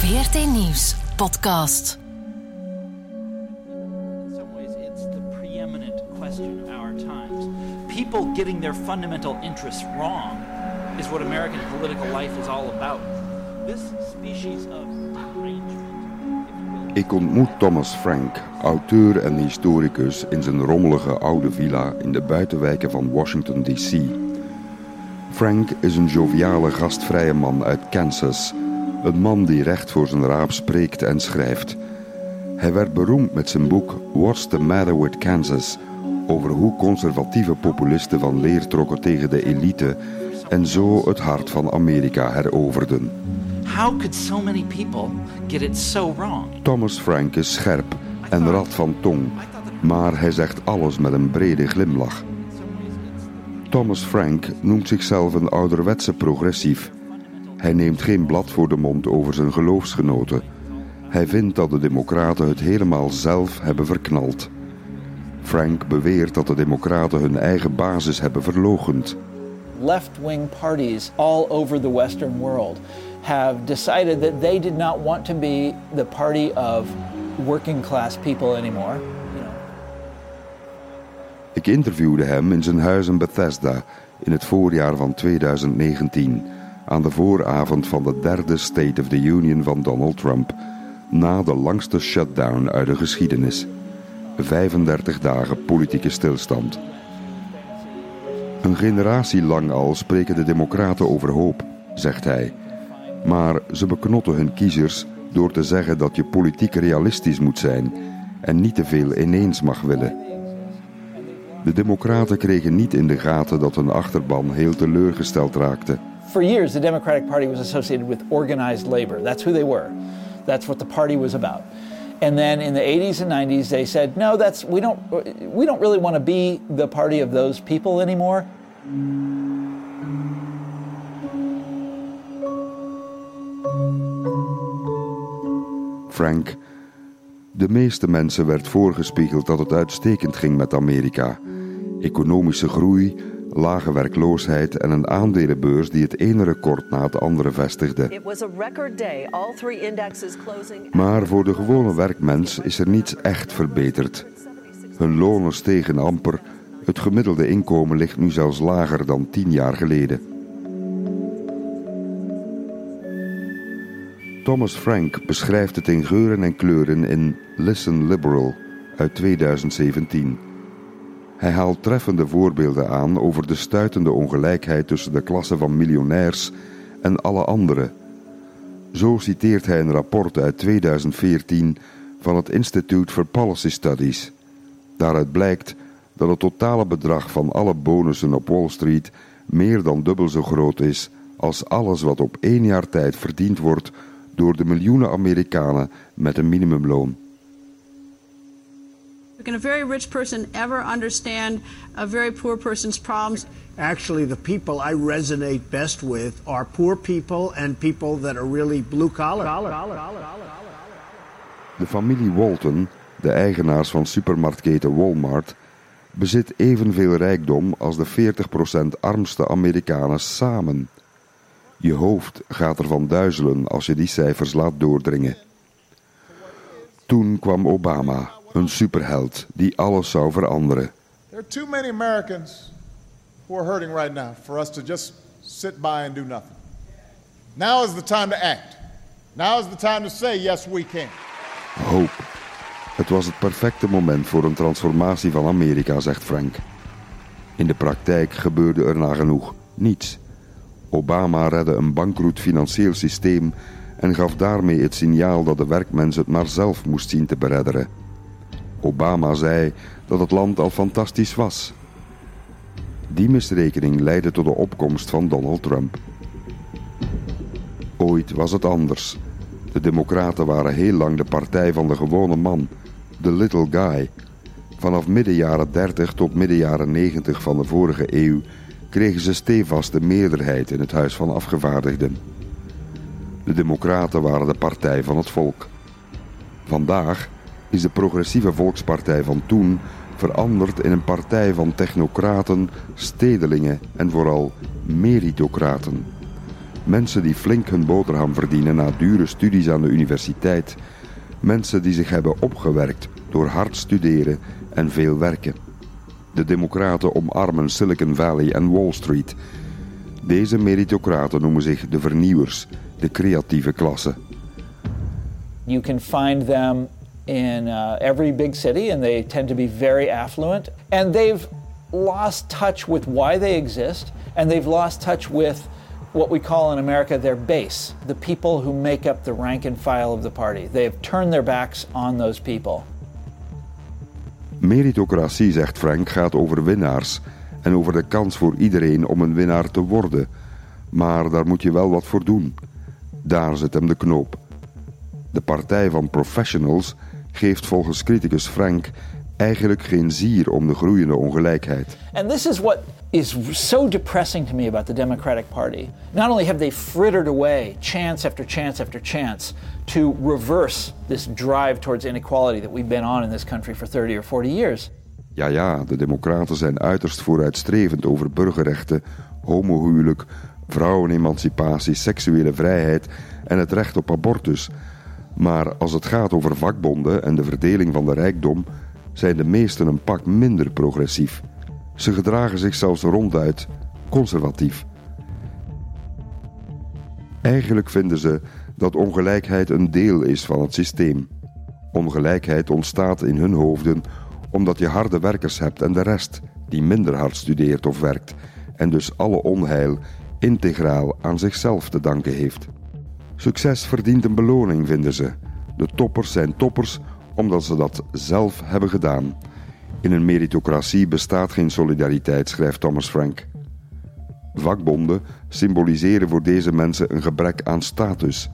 VRT Nieuws podcast. In some ways, it's the preeminent question of our times. People getting their fundamental interests wrong is what American political life is all about. This species of derangement, Ik ontmoet Thomas Frank, auteur en historicus, in zijn rommelige oude villa in de buitenwijken van Washington, D.C. Frank is een joviale, gastvrije man uit Kansas. Een man die recht voor zijn raap spreekt en schrijft. Hij werd beroemd met zijn boek What's the Matter with Kansas? over hoe conservatieve populisten van leer trokken tegen de elite en zo het hart van Amerika heroverden. how could so many people get it so wrong? Thomas Frank is scherp en rad van tong, maar hij zegt alles met een brede glimlach. Thomas Frank noemt zichzelf een ouderwetse progressief. Hij neemt geen blad voor de mond over zijn geloofsgenoten. Hij vindt dat de Democraten het helemaal zelf hebben verknald. Frank beweert dat de Democraten hun eigen basis hebben verlogend. left wing parties all over the Western world have decided that they did not want to be the party of working class people anymore. You know, Ik interviewde hem in zijn huis in Bethesda in het voorjaar van 2019, aan de vooravond van de derde State of the Union van Donald Trump, na de langste shutdown uit de geschiedenis. 35 dagen politieke stilstand. Een generatie lang al spreken de Democraten over hoop, zegt hij. Maar ze beknotten hun kiezers door te zeggen dat je politiek realistisch moet zijn en niet te veel ineens mag willen. De Democraten kregen niet in de gaten dat hun achterban heel teleurgesteld raakte. For years, the Democratic Party was associated with organized labor. That's who they were. That's what the party was about. And then in the 80s and 90s, they said, no, that's we don't we don't really want to be the party of those people anymore. Frank. De meeste mensen werd voorgespiegeld dat het uitstekend ging met Amerika. Economische groei, lage werkloosheid en een aandelenbeurs die het ene record na het andere vestigde. Maar voor de gewone werkmens is er niets echt verbeterd. Hun lonen stegen amper, het gemiddelde inkomen ligt nu zelfs lager dan tien jaar geleden. Thomas Frank beschrijft het in geuren en kleuren in Listen Liberal uit 2017. Hij haalt treffende voorbeelden aan over de stuitende ongelijkheid tussen de klasse van miljonairs en alle anderen. Zo citeert hij een rapport uit 2014 van het Institute for Policy Studies. Daaruit blijkt dat het totale bedrag van alle bonussen op Wall Street meer dan dubbel zo groot is als alles wat op één jaar tijd verdiend wordt door de miljoenen Amerikanen met een minimumloon. Can a very rich person ever understand a very poor person's problems? Actually, the people I resonate best with are poor people and people that are really blue collar. De familie Walton, de eigenaars van supermarktketen Walmart, bezit evenveel rijkdom als de 40% armste Amerikanen samen. Je hoofd gaat ervan duizelen als je die cijfers laat doordringen. Toen kwam Obama, een superheld die alles zou veranderen. There are too many Americans who are hurting right now for us to just sit by and do nothing. Now is the time to act. Now is the time to say, yes, we can. Hoop. Het was het perfecte moment voor een transformatie van Amerika, zegt Frank. In de praktijk gebeurde er nagenoeg niets. Obama redde een bankroet financieel systeem en gaf daarmee het signaal dat de werkmens het maar zelf moest zien te beredderen. Obama zei dat het land al fantastisch was. Die misrekening leidde tot de opkomst van Donald Trump. Ooit was het anders. De Democraten waren heel lang de partij van de gewone man, de little guy. Vanaf midden jaren 30 tot midden jaren 90 van de vorige eeuw kregen ze stevast de meerderheid in het Huis van Afgevaardigden. De Democraten waren de partij van het volk. Vandaag is de progressieve volkspartij van toen veranderd in een partij van technocraten, stedelingen en vooral meritocraten. Mensen die flink hun boterham verdienen na dure studies aan de universiteit. Mensen die zich hebben opgewerkt door hard studeren en veel werken. De Democraten omarmen Silicon Valley en Wall Street. Deze meritocraten noemen zich de vernieuwers, de creatieve klasse. You can find them in uh, every big city, and they tend to be very affluent. And they've lost touch with why they exist, and they've lost touch with what we call in America their base, the people who make up the rank and file of the party. They have turned their backs on those people. Meritocratie, zegt Frank, gaat over winnaars en over de kans voor iedereen om een winnaar te worden. Maar daar moet je wel wat voor doen. Daar zit hem de knoop. De partij van professionals geeft volgens criticus Frank eigenlijk geen zier om de groeiende ongelijkheid. And this is what is so depressing to me about the Democratic Party. Not only have they frittered away chance after chance after chance to reverse this drive towards inequality that we've been on in this country for 30 or 40 years. Ja, ja, de Democraten zijn uiterst vooruitstrevend over burgerrechten, homohuwelijk, vrouwenemancipatie, seksuele vrijheid en het recht op abortus. Maar als het gaat over vakbonden en de verdeling van de rijkdom, zijn de meesten een pak minder progressief. Ze gedragen zich zelfs ronduit conservatief. Eigenlijk vinden ze dat ongelijkheid een deel is van het systeem. Ongelijkheid ontstaat in hun hoofden omdat je harde werkers hebt en de rest die minder hard studeert of werkt en dus alle onheil integraal aan zichzelf te danken heeft. Succes verdient een beloning, vinden ze. De toppers zijn toppers omdat ze dat zelf hebben gedaan. In een meritocratie bestaat geen solidariteit, schrijft Thomas Frank. Vakbonden symboliseren voor deze mensen een gebrek aan status.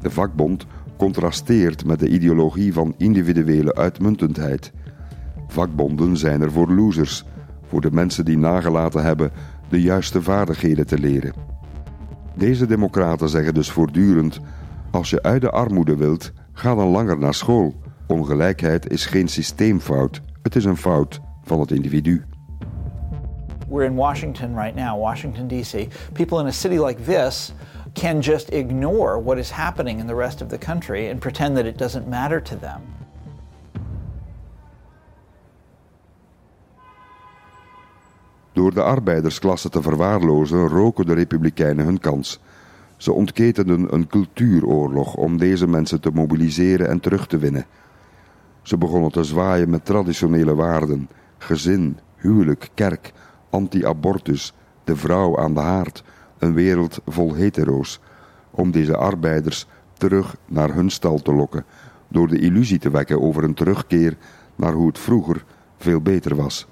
De vakbond contrasteert met de ideologie van individuele uitmuntendheid. Vakbonden zijn er voor losers, voor de mensen die nagelaten hebben de juiste vaardigheden te leren. Deze democraten zeggen dus voortdurend: als je uit de armoede wilt, ga dan langer naar school. Ongelijkheid is geen systeemfout, het is een fout van het individu. We're in Washington right now, Washington, D.C. People in a city like this can just ignore what is happening in the rest of the country and pretend that it doesn't matter to them. Door de arbeidersklasse te verwaarlozen roken de Republikeinen hun kans. Ze ontketenden een cultuuroorlog om deze mensen te mobiliseren en terug te winnen. Ze begonnen te zwaaien met traditionele waarden: gezin, huwelijk, kerk, anti-abortus, de vrouw aan de haard, een wereld vol hetero's. Om deze arbeiders terug naar hun stal te lokken, door de illusie te wekken over een terugkeer naar hoe het vroeger veel beter was.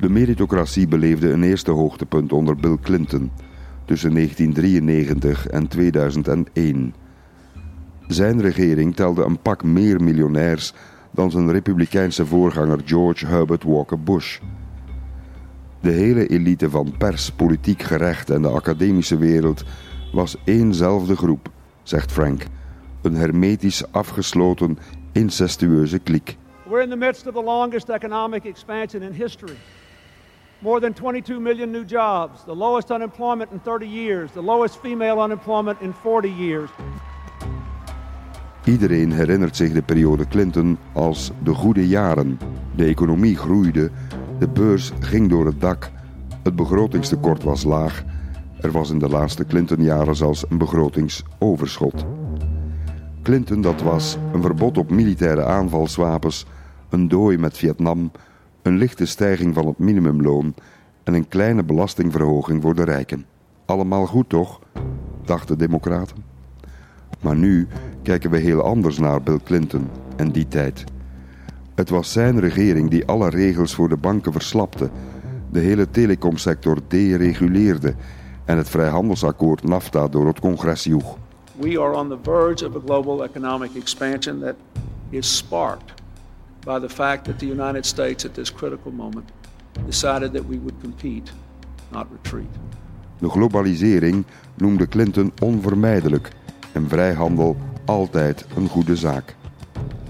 De meritocratie beleefde een eerste hoogtepunt onder Bill Clinton tussen 1993 en 2001. Zijn regering telde een pak meer miljonairs dan zijn republikeinse voorganger George Herbert Walker Bush. De hele elite van pers, politiek gerecht en de academische wereld was éénzelfde groep, zegt Frank. Een hermetisch afgesloten, incestueuze kliek. We're in the midst of the longest economic expansion in history. More than 22 million new jobs, the lowest unemployment in 30 years, the lowest female unemployment in 40 years. Iedereen herinnert zich de periode Clinton als de goede jaren. De economie groeide, de beurs ging door het dak, het begrotingstekort was laag. Er was in de laatste Clinton-jaren zelfs een begrotingsoverschot. Clinton, dat was een verbod op militaire aanvalswapens, een dooi met Vietnam, een lichte stijging van het minimumloon en een kleine belastingverhoging voor de rijken. Allemaal goed toch? dachten democraten. Maar nu kijken we heel anders naar Bill Clinton en die tijd. Het was zijn regering die alle regels voor de banken verslapte, de hele telecomsector dereguleerde en het vrijhandelsakkoord NAFTA door het congres joeg. We are on the verge of a global economic expansion that is sparked by the fact that the United States at this critical moment decided that we would compete, not retreat. De globalisering noemde Clinton onvermijdelijk en vrijhandel altijd een goede zaak.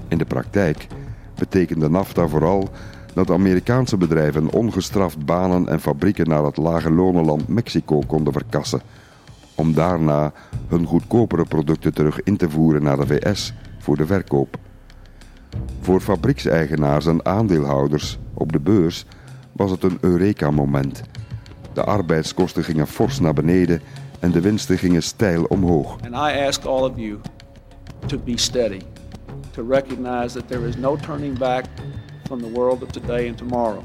In de praktijk betekende NAFTA vooral dat Amerikaanse bedrijven ongestraft banen en fabrieken naar het lage lonenland Mexico konden verkassen, om daarna hun goedkopere producten terug in te voeren naar de VS voor de verkoop. Voor fabriekseigenaars en aandeelhouders op de beurs was het een Eureka-moment. De arbeidskosten gingen fors naar beneden en de winsten gingen steil omhoog. And I ask all of you to be steady, to recognize that there is no turning back from the world of today and tomorrow.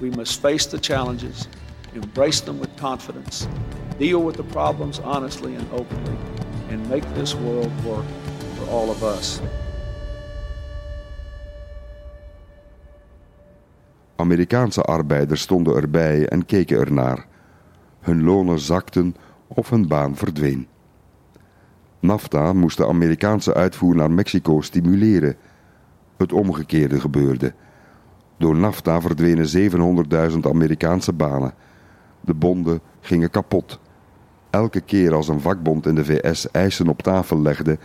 We must face the challenges, embrace them with confidence, deal with the problems honestly and openly, and make this world work for all of us. Amerikaanse arbeiders stonden erbij en keken ernaar. Hun lonen zakten of hun baan verdween. NAFTA moest de Amerikaanse uitvoer naar Mexico stimuleren. Het omgekeerde gebeurde. Door NAFTA verdwenen 700.000 Amerikaanse banen. De bonden gingen kapot. Elke keer als een vakbond in de VS eisen op tafel legde,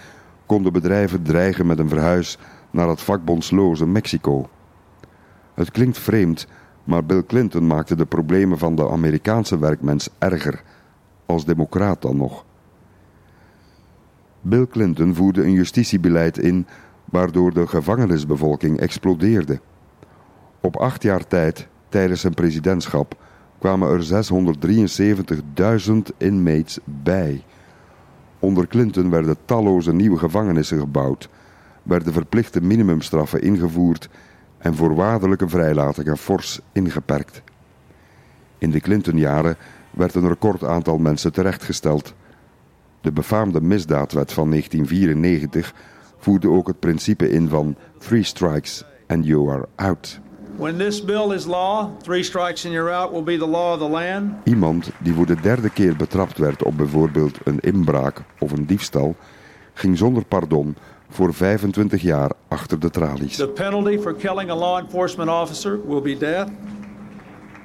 konden bedrijven dreigen met een verhuis naar het vakbondsloze Mexico. Het klinkt vreemd, maar Bill Clinton maakte de problemen van de Amerikaanse werkmens erger, als democraat dan nog. Bill Clinton voerde een justitiebeleid in waardoor de gevangenisbevolking explodeerde. Op acht jaar tijd, tijdens zijn presidentschap, kwamen er 673.000 inmates bij. Onder Clinton werden talloze nieuwe gevangenissen gebouwd, werden verplichte minimumstraffen ingevoerd en voorwaardelijke vrijlatingen fors ingeperkt. In de Clinton-jaren werd een record aantal mensen terechtgesteld. De befaamde misdaadwet van 1994 voerde ook het principe in van three strikes and you are out. When this bill is law, three strikes and you're out will be the law of the land. Iemand die voor de derde keer betrapt werd op bijvoorbeeld een inbraak of een diefstal, ging zonder pardon voor 25 jaar achter de tralies. The penalty for killing a law enforcement officer will be death.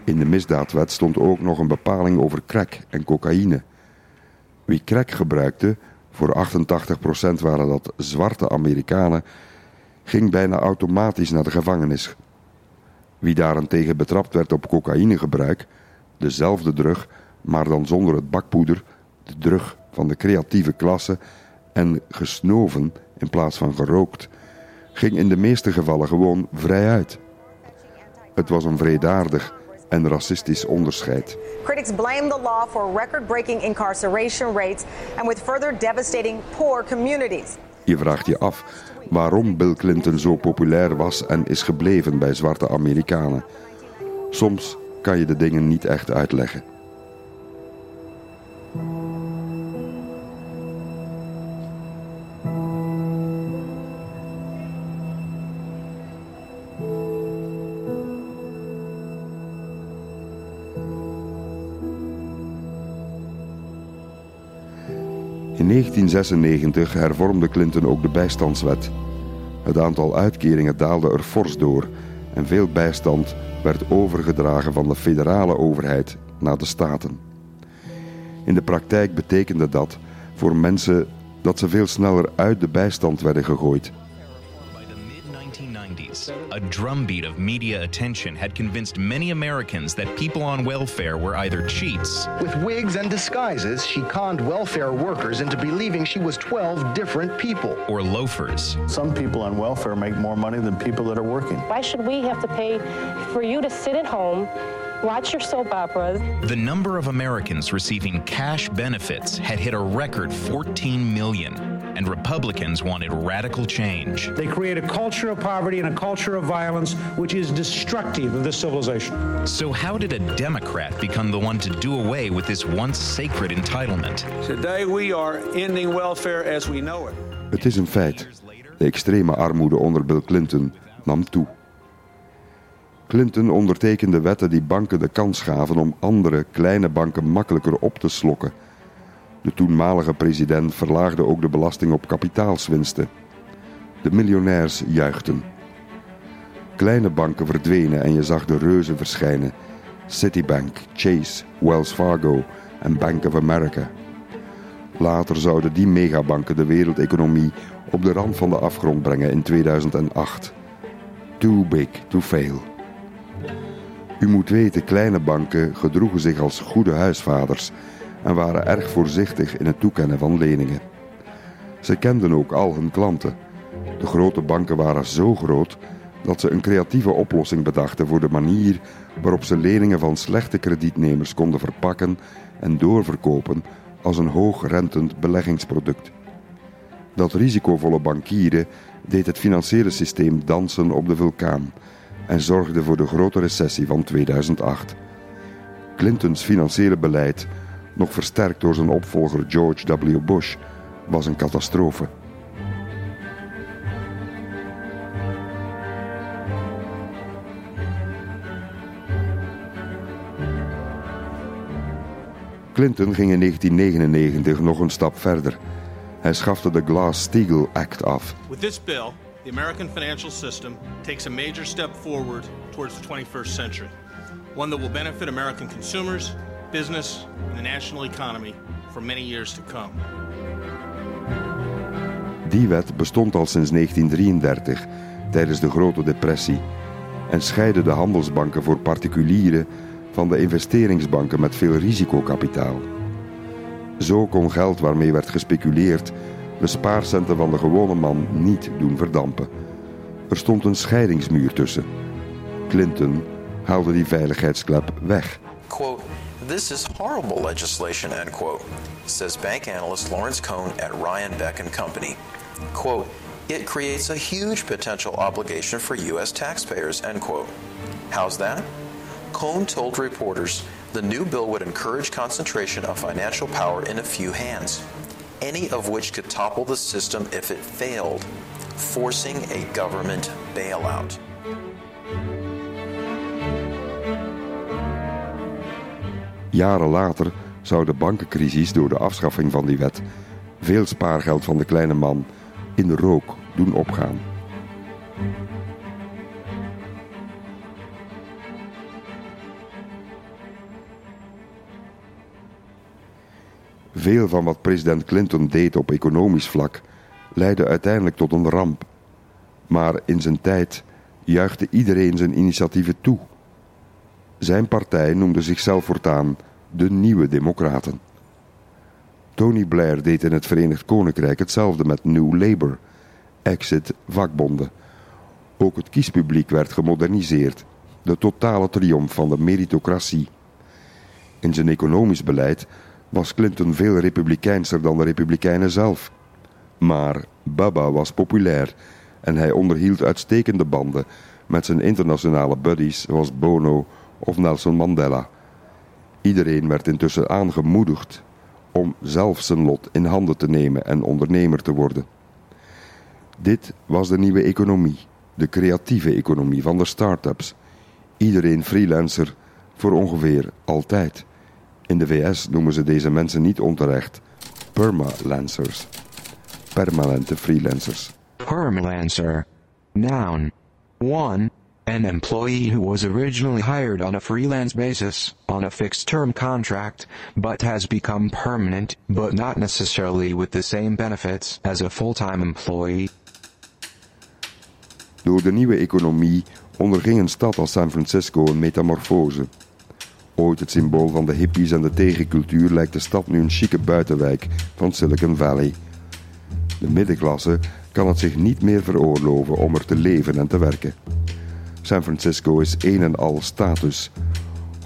In de misdaadwet stond ook nog een bepaling over crack en cocaïne. Wie crack gebruikte, voor 88% waren dat zwarte Amerikanen, ging bijna automatisch naar de gevangenis. Wie daarentegen betrapt werd op cocaïnegebruik, dezelfde drug, maar dan zonder het bakpoeder, de drug van de creatieve klasse, en gesnoven in plaats van gerookt, ging in de meeste gevallen gewoon vrijuit. Het was een vredaardig en racistisch onderscheid. Critics blame the law for record-breaking incarceration rates and with further devastating poor communities. Je vraagt je af waarom Bill Clinton zo populair was en is gebleven bij zwarte Amerikanen. Soms kan je de dingen niet echt uitleggen. 1996 hervormde Clinton ook de bijstandswet. Het aantal uitkeringen daalde er fors door en veel bijstand werd overgedragen van de federale overheid naar de staten. In de praktijk betekende dat voor mensen dat ze veel sneller uit de bijstand werden gegooid. A drumbeat of media attention had convinced many Americans that people on welfare were either cheats. With wigs and disguises, she conned welfare workers into believing she was 12 different people. Or loafers. Some people on welfare make more money than people that are working. Why should we have to pay for you to sit at home? Watch your soap operas. The number of Americans receiving cash benefits had hit a record 14 million and Republicans wanted radical change. They create a culture of poverty and a culture of violence which is destructive of this civilization. So, how did a Democrat become the one to do away with this once sacred entitlement? Today we are ending welfare as we know it. Het is een feit. De extreme armoede onder Bill Clinton nam toe. Clinton ondertekende wetten die banken de kans gaven om andere kleine banken makkelijker op te slokken. De toenmalige president verlaagde ook de belasting op kapitaalswinsten. De miljonairs juichten. Kleine banken verdwenen en je zag de reuzen verschijnen: Citibank, Chase, Wells Fargo en Bank of America. Later zouden die megabanken de wereldeconomie op de rand van de afgrond brengen in 2008. Too big to fail. U moet weten, kleine banken gedroegen zich als goede huisvaders en waren erg voorzichtig in het toekennen van leningen. Ze kenden ook al hun klanten. De grote banken waren zo groot dat ze een creatieve oplossing bedachten voor de manier waarop ze leningen van slechte kredietnemers konden verpakken en doorverkopen als een hoogrentend beleggingsproduct. Dat risicovolle bankieren deed het financiële systeem dansen op de vulkaan en zorgde voor de grote recessie van 2008. Clintons financiële beleid, nog versterkt door zijn opvolger George W. Bush, was een catastrofe. Clinton ging in 1999 nog een stap verder. Hij schafte de Glass-Steagall Act af. With this bill, the American financial system takes a major step forward towards the 21st century. One that will benefit American consumers, business, and the national economy for many years to come. Die wet bestond al sinds 1933, tijdens de Grote Depressie, en scheidde de handelsbanken voor particulieren van de investeringsbanken met veel risicokapitaal. Zo kon geld waarmee werd gespeculeerd de spaarcenten van de gewone man niet doen verdampen. Er stond een scheidingsmuur tussen. Clinton haalde die veiligheidsklep weg. Quote, This is horrible legislation, end quote, says bank analyst Lawrence Cohn at Ryan Beck and Company. Quote, It creates a huge potential obligation for U.S. taxpayers, end quote. How's that? Cohn told reporters the new bill would encourage concentration of financial power in a few hands, any of which could topple the system if it failed, forcing a government bailout. Jaren later zou de bankencrisis door de afschaffing van die wet veel spaargeld van de kleine man in de rook doen opgaan. Veel van wat president Clinton deed op economisch vlak leidde uiteindelijk tot een ramp. Maar in zijn tijd juichte iedereen zijn initiatieven toe. Zijn partij noemde zichzelf voortaan de Nieuwe Democraten. Tony Blair deed in het Verenigd Koninkrijk hetzelfde met New Labour, exit vakbonden. Ook het kiespubliek werd gemoderniseerd, de totale triomf van de meritocratie. In zijn economisch beleid was Clinton veel republikeinser dan de republikeinen zelf. Maar Baba was populair en hij onderhield uitstekende banden met zijn internationale buddies zoals Bono of Nelson Mandela. Iedereen werd intussen aangemoedigd om zelf zijn lot in handen te nemen en ondernemer te worden. Dit was de nieuwe economie, de creatieve economie van de start-ups. Iedereen freelancer voor ongeveer altijd. In de VS noemen ze deze mensen niet onterecht permalancers. Permanente freelancers. Permalancer. Noun. 1. An employee who was originally hired on a freelance basis, on a fixed term contract, but has become permanent, but not necessarily with the same benefits as a full time employee. Door de nieuwe economie onderging een stad als San Francisco een metamorfose. Ooit het symbool van de hippies en de tegencultuur lijkt de stad nu een chique buitenwijk van Silicon Valley. De middenklasse kan het zich niet meer veroorloven om er te leven en te werken. San Francisco is een en al status.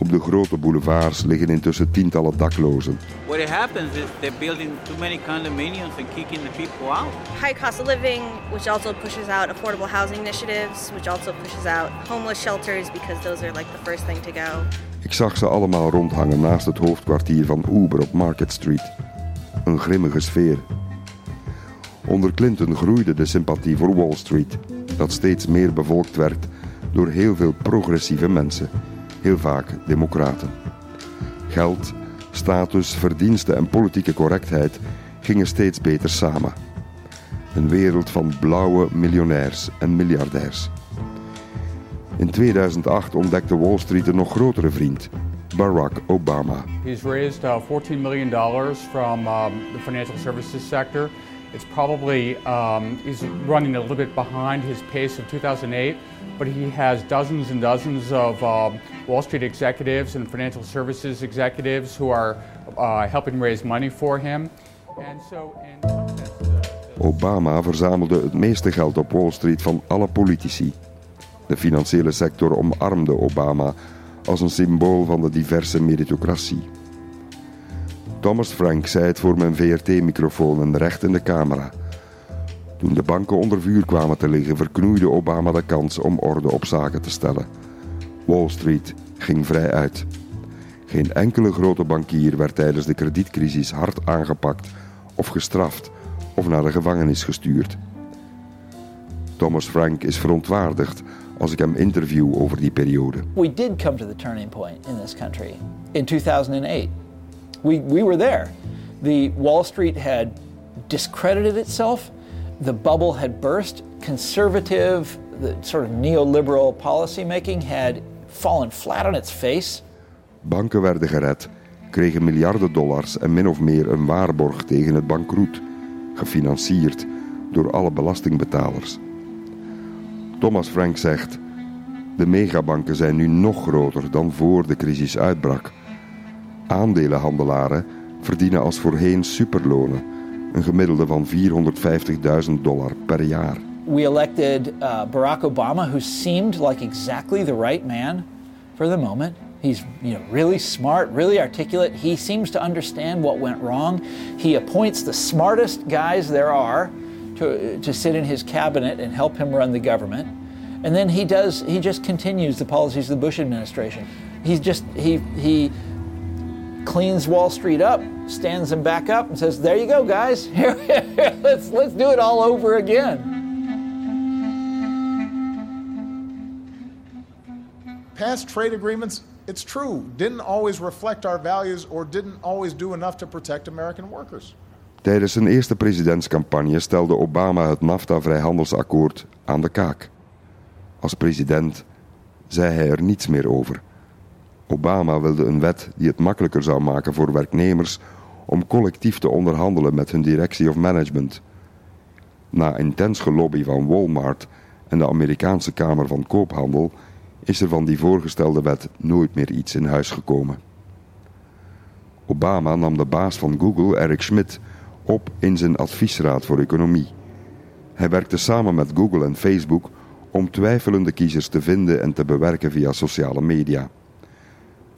Op de grote boulevards liggen intussen tientallen daklozen. What happens is they're building too many condominiums and kicking the people out. High cost of living, which also pushes out affordable housing initiatives, which also pushes out homeless shelters because those are like the first thing to go. Ik zag ze allemaal rondhangen naast het hoofdkwartier van Uber op Market Street. Een grimmige sfeer. Onder Clinton groeide de sympathie voor Wall Street, dat steeds meer bevolkt werd door heel veel progressieve mensen, heel vaak democraten. Geld, status, verdiensten en politieke correctheid gingen steeds beter samen. Een wereld van blauwe miljonairs en miljardairs. In 2008 ontdekte Wall Street een nog grotere vriend, Barack Obama. He's raised uh, $14 million from um, the financial services sector It's probably um, he's running a little bit behind his pace of 2008, but he has dozens and dozens of um, Wall Street executives and financial services executives who are uh, helping raise money for him. And so, in Obama verzamelde het meeste geld op Wall Street van alle politici. De financiële sector omarmde Obama als een symbool van de diverse meritocratie. Thomas Frank zei het voor mijn VRT-microfoon en recht in de camera. Toen de banken onder vuur kwamen te liggen, verknoeide Obama de kans om orde op zaken te stellen. Wall Street ging vrij uit. Geen enkele grote bankier werd tijdens de kredietcrisis hard aangepakt of gestraft of naar de gevangenis gestuurd. Thomas Frank is verontwaardigd als ik hem interview over die periode. We did come to the turning point in this country in 2008. We, we were there. The Wall Street had discredited itself. The bubble had burst. Conservative, the sort of neoliberal policymaking had fallen flat on its face. Banken werden gered, kregen miljarden dollars en min of meer een waarborg tegen het bankroet, gefinancierd door alle belastingbetalers. Thomas Frank zegt: De megabanken zijn nu nog groter dan voor de crisis uitbrak. Aandelenhandelaren verdienen als voorheen superlonen, een gemiddelde van 450.000 dollar per jaar. We elected uh, Barack Obama, who seemed like exactly the right man for the moment. He's you know, really smart, really articulate. He seems to understand what went wrong. He appoints the smartest guys there are to, to sit in his cabinet and help him run the government. And then he does he just continues the policies of the Bush administration. He's just he he cleans Wall Street up, stands them back up and says, "There you go, guys. Here, let's let's do it all over again." Past trade agreements, it's true, didn't always reflect our values or didn't always do enough to protect American workers. Tijdens zijn eerste presidentscampagne stelde Obama het NAFTA-vrijhandelsakkoord aan de kaak. Als president zei hij er niets meer over. Obama wilde een wet die het makkelijker zou maken voor werknemers om collectief te onderhandelen met hun directie of management. Na intens gelobby van Walmart en de Amerikaanse Kamer van Koophandel is er van die voorgestelde wet nooit meer iets in huis gekomen. Obama nam de baas van Google, Eric Schmidt, op in zijn adviesraad voor economie. Hij werkte samen met Google en Facebook om twijfelende kiezers te vinden en te bewerken via sociale media.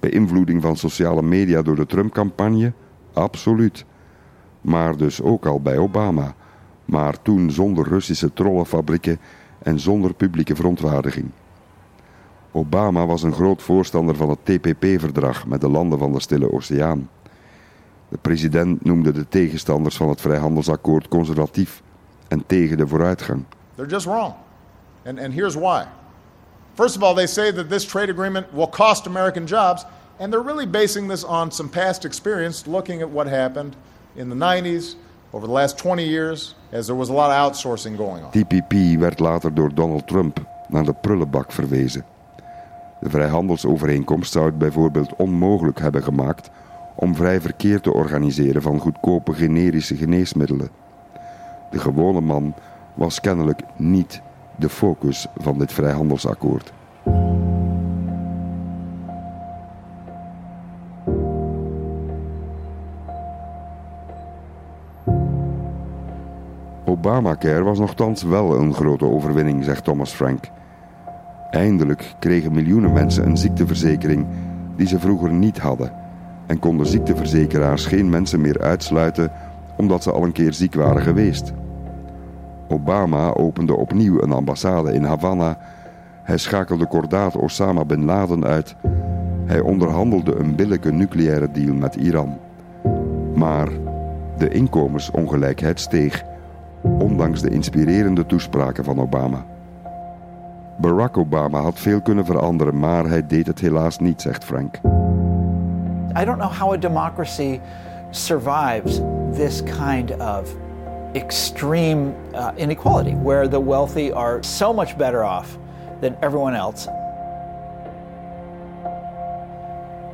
Beïnvloeding van sociale media door de Trump-campagne? Absoluut. Maar dus ook al bij Obama. Maar toen zonder Russische trollenfabrieken en zonder publieke verontwaardiging. Obama was een groot voorstander van het TPP-verdrag met de landen van de Stille Oceaan. De president noemde de tegenstanders van het vrijhandelsakkoord conservatief en tegen de vooruitgang. They're just wrong. And, and here's why. First of all, they say that this trade agreement will cost American jobs, and they're really basing this on some past experience looking at what happened in the 90s, over the last 20 years, as there was a lot of outsourcing going on. TPP werd later door Donald Trump naar de prullenbak verwezen. De vrijhandelsovereenkomst zou het bijvoorbeeld onmogelijk hebben gemaakt om vrij verkeer te organiseren van goedkope generische geneesmiddelen. De gewone man was kennelijk niet de focus van dit vrijhandelsakkoord. Obamacare was nogthans wel een grote overwinning, zegt Thomas Frank. Eindelijk kregen miljoenen mensen een ziekteverzekering die ze vroeger niet hadden en konden ziekteverzekeraars geen mensen meer uitsluiten omdat ze al een keer ziek waren geweest. Obama opende opnieuw een ambassade in Havana. Hij schakelde kordaat Osama bin Laden uit. Hij onderhandelde een billijke nucleaire deal met Iran. Maar de inkomensongelijkheid steeg, ondanks de inspirerende toespraken van Obama. Barack Obama had veel kunnen veranderen, maar hij deed het helaas niet, zegt Frank. I don't know how a democracy survives this kind of extreme uh, inequality where the wealthy are so much better off than everyone else.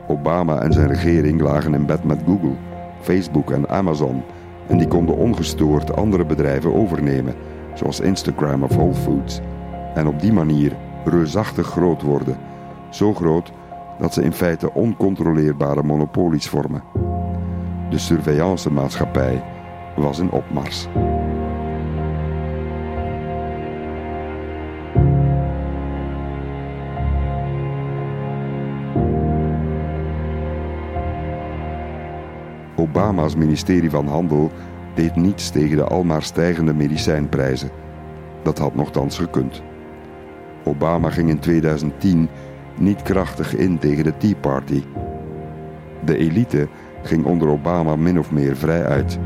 Obama en zijn regering lagen in bed met Google, Facebook en Amazon en die konden ongestoord andere bedrijven overnemen, zoals Instagram of Whole Foods, en op die manier reusachtig groot worden, zo groot dat ze in feite oncontroleerbare monopolies vormen. De surveillance-maatschappij was in opmars. Obama's ministerie van Handel deed niets tegen de almaar stijgende medicijnprijzen. Dat had nogthans gekund. Obama ging in 2010 niet krachtig in tegen de Tea Party. De elite ging onder Obama min of meer vrij uit.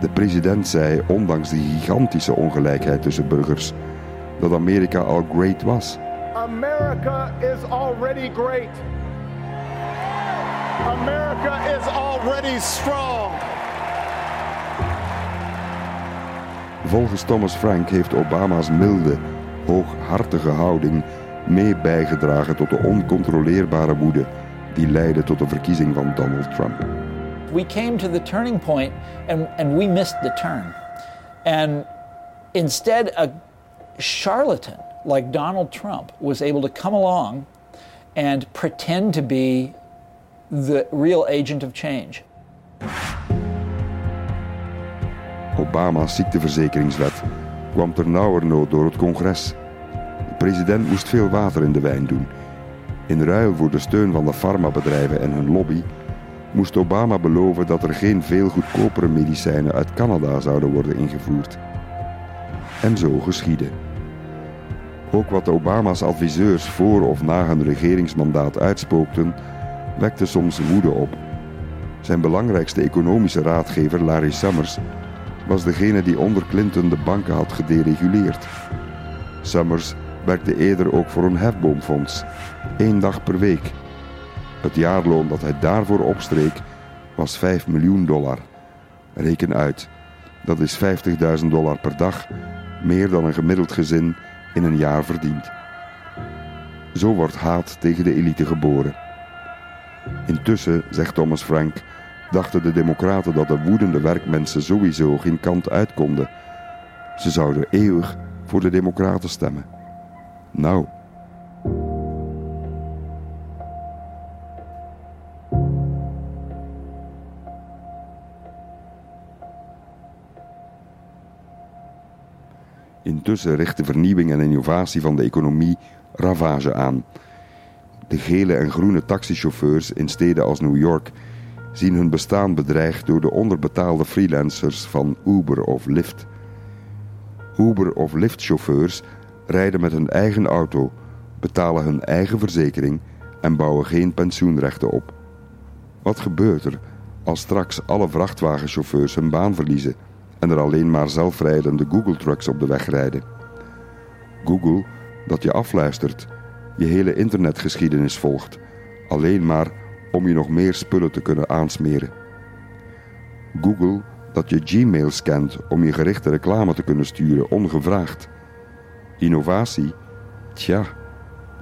De president zei, ondanks de gigantische ongelijkheid tussen burgers, dat Amerika al great was. America is already great. America is already strong. Volgens Thomas Frank heeft Obama's milde, hooghartige houding mee bijgedragen tot de oncontroleerbare woede die leidde tot de verkiezing van Donald Trump. We came to the turning point and, and we missed the turn. And instead, a charlatan like Donald Trump was able to come along and pretend to be the real agent of change. Obama's ziekteverzekeringswet kwam ternauwernood door het congres. De president moest veel water in de wijn doen. In ruil voor de steun van de farmabedrijven en hun lobby moest Obama beloven dat er geen veel goedkopere medicijnen uit Canada zouden worden ingevoerd. En zo geschiedde. Ook wat Obama's adviseurs voor of na hun regeringsmandaat uitspookten, wekte soms woede op. Zijn belangrijkste economische raadgever, Larry Summers, was degene die onder Clinton de banken had gedereguleerd. Summers werkte eerder ook voor een hefboomfonds, één dag per week. Het jaarloon dat hij daarvoor opstreek was 5 miljoen dollar. Reken uit, dat is 50.000 dollar per dag, meer dan een gemiddeld gezin in een jaar verdient. Zo wordt haat tegen de elite geboren. Intussen, zegt Thomas Frank, dachten de Democraten dat de woedende werkmensen sowieso geen kant uit konden. Ze zouden eeuwig voor de Democraten stemmen. Nou. Intussen richt de vernieuwing en innovatie van de economie ravage aan. De gele en groene taxichauffeurs in steden als New York zien hun bestaan bedreigd door de onderbetaalde freelancers van Uber of Lyft. Uber of Lyft-chauffeurs rijden met hun eigen auto, betalen hun eigen verzekering en bouwen geen pensioenrechten op. Wat gebeurt er als straks alle vrachtwagenchauffeurs hun baan verliezen en er alleen maar zelfrijdende Google-trucks op de weg rijden? Google, dat je afluistert, je hele internetgeschiedenis volgt, alleen maar om je nog meer spullen te kunnen aansmeren. Google, dat je Gmail scant om je gerichte reclame te kunnen sturen ongevraagd. Innovatie? Tja,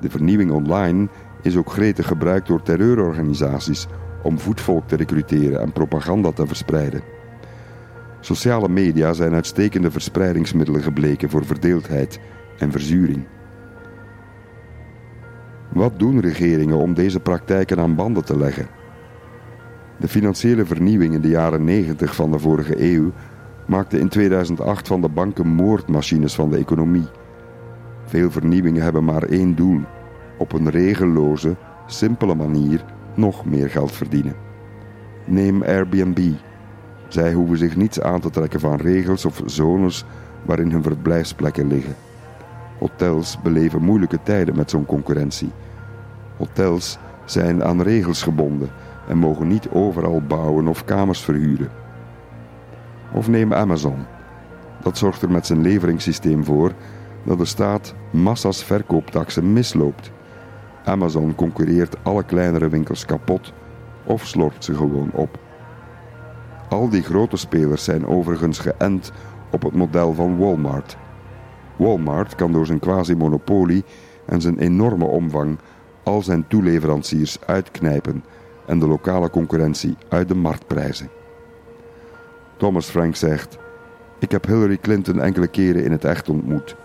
de vernieuwing online is ook gretig gebruikt door terreurorganisaties om voetvolk te recruteren en propaganda te verspreiden. Sociale media zijn uitstekende verspreidingsmiddelen gebleken voor verdeeldheid en verzuring. Wat doen regeringen om deze praktijken aan banden te leggen? De financiële vernieuwing in de jaren 90 van de vorige eeuw maakte in 2008 van de banken moordmachines van de economie. Veel vernieuwingen hebben maar één doel: op een regelloze, simpele manier nog meer geld verdienen. Neem Airbnb. Zij hoeven zich niets aan te trekken van regels of zones waarin hun verblijfsplekken liggen. Hotels beleven moeilijke tijden met zo'n concurrentie. Hotels zijn aan regels gebonden en mogen niet overal bouwen of kamers verhuren. Of neem Amazon. Dat zorgt er met zijn leveringssysteem voor dat de staat massa's verkooptaxen misloopt. Amazon concurreert alle kleinere winkels kapot of slorpt ze gewoon op. Al die grote spelers zijn overigens geënt op het model van Walmart. Walmart kan door zijn quasi-monopolie en zijn enorme omvang al zijn toeleveranciers uitknijpen en de lokale concurrentie uit de markt prijzen. Thomas Frank zegt: Ik heb Hillary Clinton enkele keren in het echt ontmoet.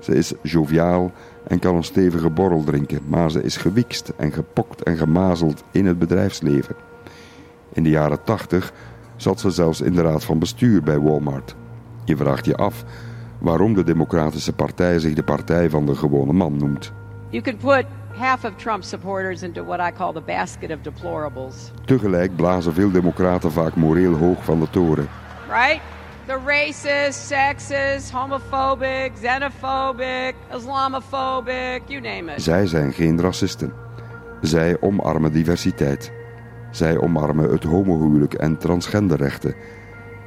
Ze is joviaal en kan een stevige borrel drinken, maar ze is gewikst en gepokt en gemazeld in het bedrijfsleven. In de jaren 80 zat ze zelfs in de raad van bestuur bij Walmart. Je vraagt je af waarom de Democratische Partij zich de partij van de gewone man noemt. You could put half of Trump's supporters into what I call the basket of deplorables. Tegelijk blazen veel democraten vaak moreel hoog van de toren. Right? The racist, sexist, homophobic, xenophobic, Islamophobic, you name it. Zij zijn geen racisten. Zij omarmen diversiteit. Zij omarmen het homohuwelijk en transgenderrechten.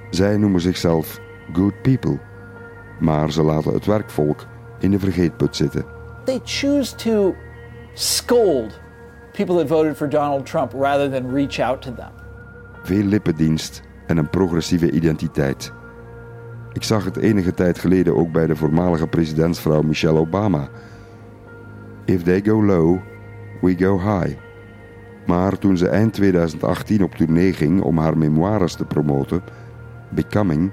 Zij noemen zichzelf good people. Maar ze laten het werkvolk in de vergeetput zitten. They choose to scold people that voted for Donald Trump rather than reach out to them. Veel lippendienst en een progressieve identiteit. Ik zag het enige tijd geleden ook bij de voormalige presidentsvrouw Michelle Obama. If they go low, we go high. Maar toen ze eind 2018 op tournee ging om haar memoires te promoten, Becoming,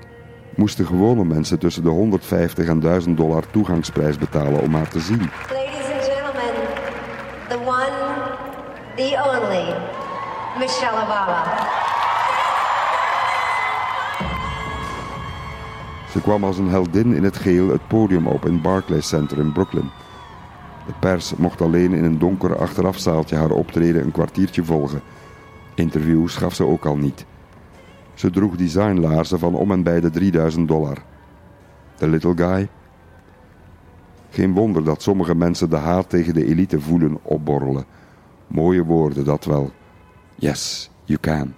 moesten gewone mensen tussen de 150 en 1000 dollar toegangsprijs betalen om haar te zien. Ladies and gentlemen, the one, the only, Michelle Obama. Ze kwam als een heldin in het geel het podium op in Barclays Center in Brooklyn. De pers mocht alleen in een donker achterafzaaltje haar optreden een kwartiertje volgen. Interviews gaf ze ook al niet. Ze droeg designlaarzen van om en bij de 3000 dollar. De little guy? Geen wonder dat sommige mensen de haat tegen de elite voelen opborrelen. Mooie woorden, dat wel. Yes, you can.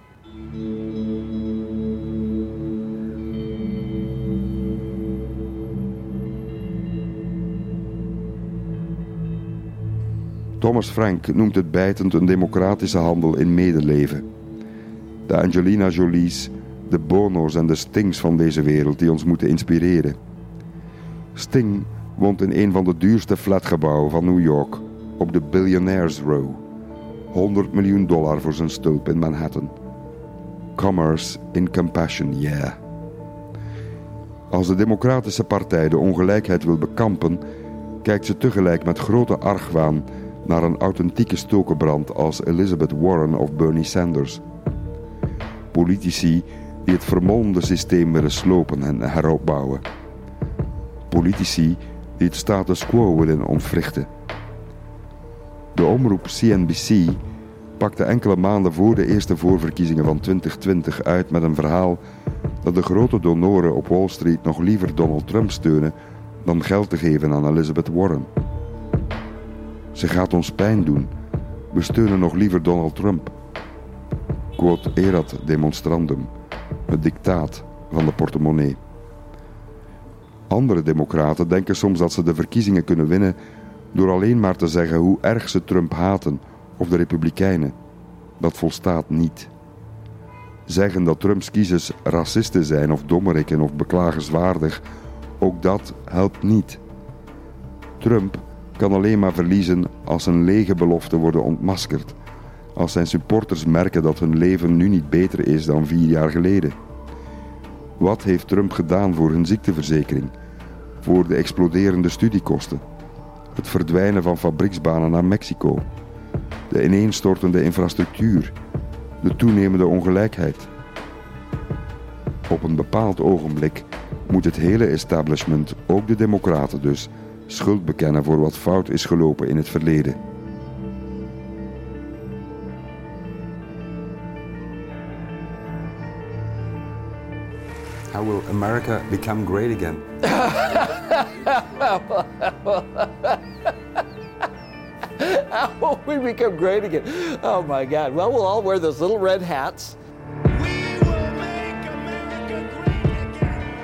Thomas Frank noemt het bijtend een democratische handel in medeleven. De Angelina Jolie's, de Bono's en de Stings van deze wereld die ons moeten inspireren. Sting woont in een van de duurste flatgebouwen van New York op de Billionaires Row. 100 miljoen dollar voor zijn stulp in Manhattan. Commerce in compassion, yeah. Als de Democratische Partij de ongelijkheid wil bekampen, kijkt ze tegelijk met grote argwaan naar een authentieke stokenbrand als Elizabeth Warren of Bernie Sanders. Politici die het vermolmde systeem willen slopen en heropbouwen. Politici die het status quo willen ontwrichten. De omroep CNBC pakte enkele maanden voor de eerste voorverkiezingen van 2020 uit met een verhaal dat de grote donoren op Wall Street nog liever Donald Trump steunen dan geld te geven aan Elizabeth Warren. Ze gaat ons pijn doen. We steunen nog liever Donald Trump. Quote erat demonstrandum, het dictaat van de portemonnee. Andere democraten denken soms dat ze de verkiezingen kunnen winnen door alleen maar te zeggen hoe erg ze Trump haten of de Republikeinen. Dat volstaat niet. Zeggen dat Trumps kiezers racisten zijn of dommerikken of beklagenswaardig, ook dat helpt niet. Trump kan alleen maar verliezen als zijn lege beloften worden ontmaskerd. Als zijn supporters merken dat hun leven nu niet beter is dan vier jaar geleden. Wat heeft Trump gedaan voor hun ziekteverzekering? Voor de exploderende studiekosten? Het verdwijnen van fabrieksbanen naar Mexico? De ineenstortende infrastructuur? De toenemende ongelijkheid? Op een bepaald ogenblik moet het hele establishment, ook de Democraten dus, schuld bekennen voor wat fout is gelopen in het verleden. How will America become great again? How will we become great again? Oh my God. Well, we'll all wear those little red hats.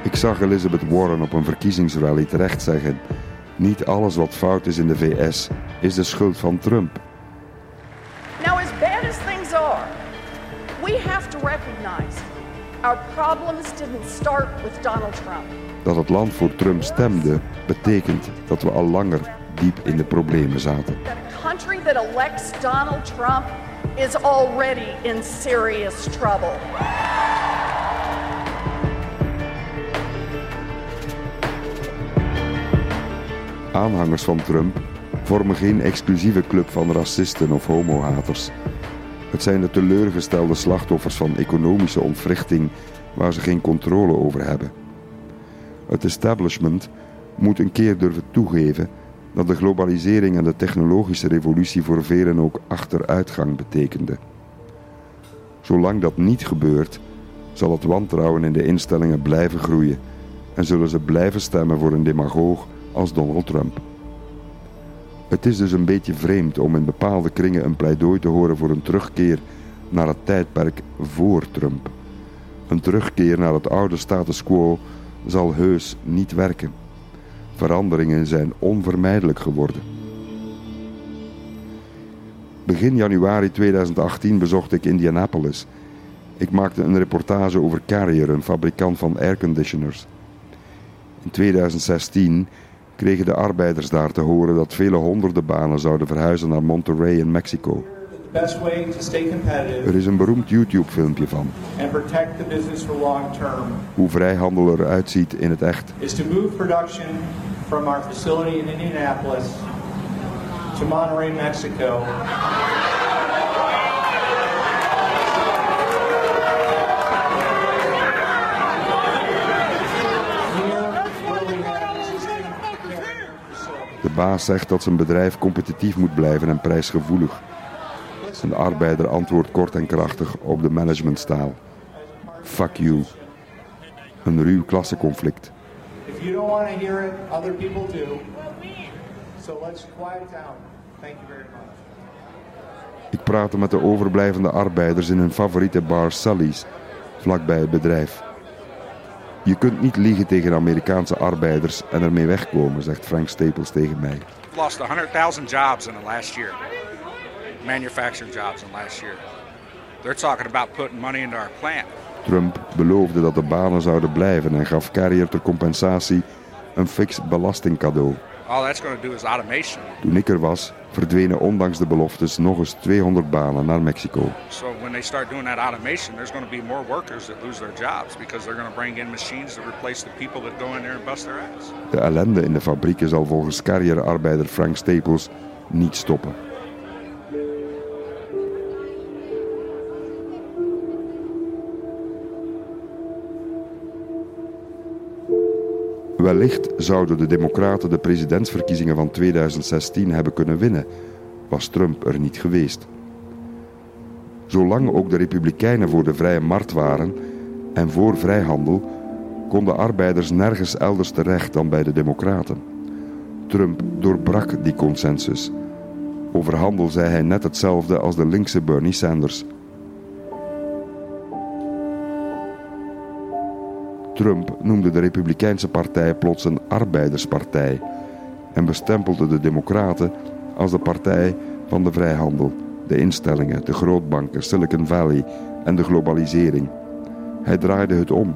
Ik zag Elizabeth Warren op een verkiezingsrally terecht zeggen: Niet alles wat fout is in de VS is de schuld van Trump. Now, as bad as things are, we have to recognize our problems didn't start with Donald Trump. Dat het land voor Trump stemde, betekent dat we al langer diep in de problemen zaten. A country that elects Donald Trump is already in serious trouble. Aanhangers van Trump vormen geen exclusieve club van racisten of homohaters. Het zijn de teleurgestelde slachtoffers van economische ontwrichting waar ze geen controle over hebben. Het establishment moet een keer durven toegeven dat de globalisering en de technologische revolutie voor velen ook achteruitgang betekende. Zolang dat niet gebeurt, zal het wantrouwen in de instellingen blijven groeien en zullen ze blijven stemmen voor een demagoog als Donald Trump. Het is dus een beetje vreemd om in bepaalde kringen een pleidooi te horen voor een terugkeer naar het tijdperk voor Trump. Een terugkeer naar het oude status quo zal heus niet werken. Veranderingen zijn onvermijdelijk geworden. Begin januari 2018 bezocht ik Indianapolis. Ik maakte een reportage over Carrier, een fabrikant van airconditioners. In 2016 kregen de arbeiders daar te horen dat vele honderden banen zouden verhuizen naar Monterrey in Mexico. Er is een beroemd YouTube-filmpje van. Hoe vrijhandel eruit ziet in het echt. Is to move production from our facility in Indianapolis to Monterrey, Mexico. De baas zegt dat zijn bedrijf competitief moet blijven en prijsgevoelig. Een arbeider antwoordt kort en krachtig op de managementstaal. Fuck you. Een ruw klassenconflict. If you don't want to hear it, other people do. So let's quiet down. Thank you very much. Ik praatte met de overblijvende arbeiders in hun favoriete bar Sally's, vlakbij het bedrijf. Je kunt niet liegen tegen Amerikaanse arbeiders en ermee wegkomen, zegt Frank Staples tegen mij. We've lost 100,000 jobs in the last year. Manufacturing jobs in the last year. They're talking about putting money into our plant. Trump beloofde dat de banen zouden blijven en gaf Carrier ter compensatie een fix belastingcadeau. All that's going to do is automation. Toen ik er was, verdwenen ondanks de beloftes nog eens 200 banen naar Mexico. So when they start doing that automation, there's going to be more workers that lose their jobs because they're going to bring in machines to replace the people that go in there and bust their ass. De ellende in de fabrieken zal volgens Carrier-arbeider Frank Staples niet stoppen. Wellicht zouden de Democraten de presidentsverkiezingen van 2016 hebben kunnen winnen, was Trump er niet geweest. Zolang ook de Republikeinen voor de vrije markt waren en voor vrijhandel, konden arbeiders nergens elders terecht dan bij de Democraten. Trump doorbrak die consensus. Over handel zei hij net hetzelfde als de linkse Bernie Sanders. Trump noemde de Republikeinse Partij plots een arbeiderspartij en bestempelde de Democraten als de partij van de vrijhandel, de instellingen, de grootbanken, Silicon Valley en de globalisering. Hij draaide het om.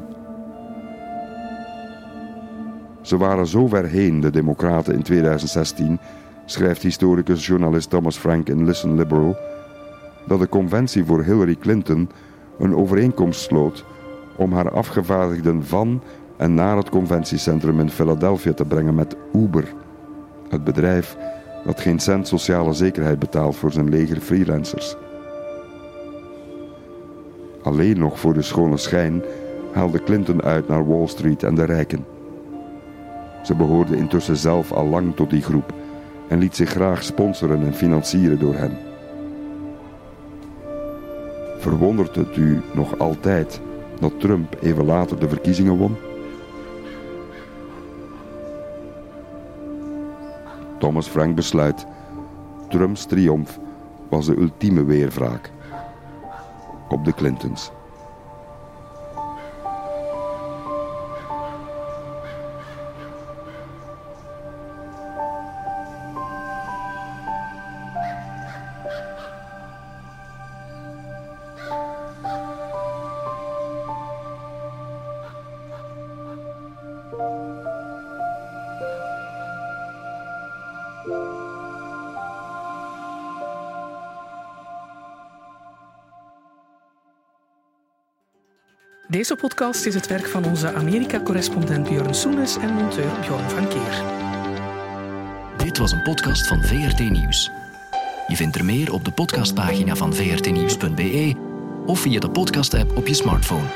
Ze waren zo ver heen, de Democraten in 2016, schrijft historicus-journalist Thomas Frank in Listen Liberal, dat de conventie voor Hillary Clinton een overeenkomst sloot om haar afgevaardigden van en naar het conventiecentrum in Philadelphia te brengen met Uber, het bedrijf dat geen cent sociale zekerheid betaalt voor zijn leger freelancers. Alleen nog voor de schone schijn haalde Clinton uit naar Wall Street en de rijken. Ze behoorde intussen zelf al lang tot die groep en liet zich graag sponsoren en financieren door hen. Verwondert het u nog altijd dat Trump even later de verkiezingen won? Thomas Frank besluit: Trumps triomf was de ultieme weerwraak op de Clintons. Deze podcast is het werk van onze Amerika-correspondent Björn Soenes en monteur Bjorn van Keer. Dit was een podcast van VRT Nieuws. Je vindt er meer op de podcastpagina van vrtnieuws.be of via de podcast-app op je smartphone.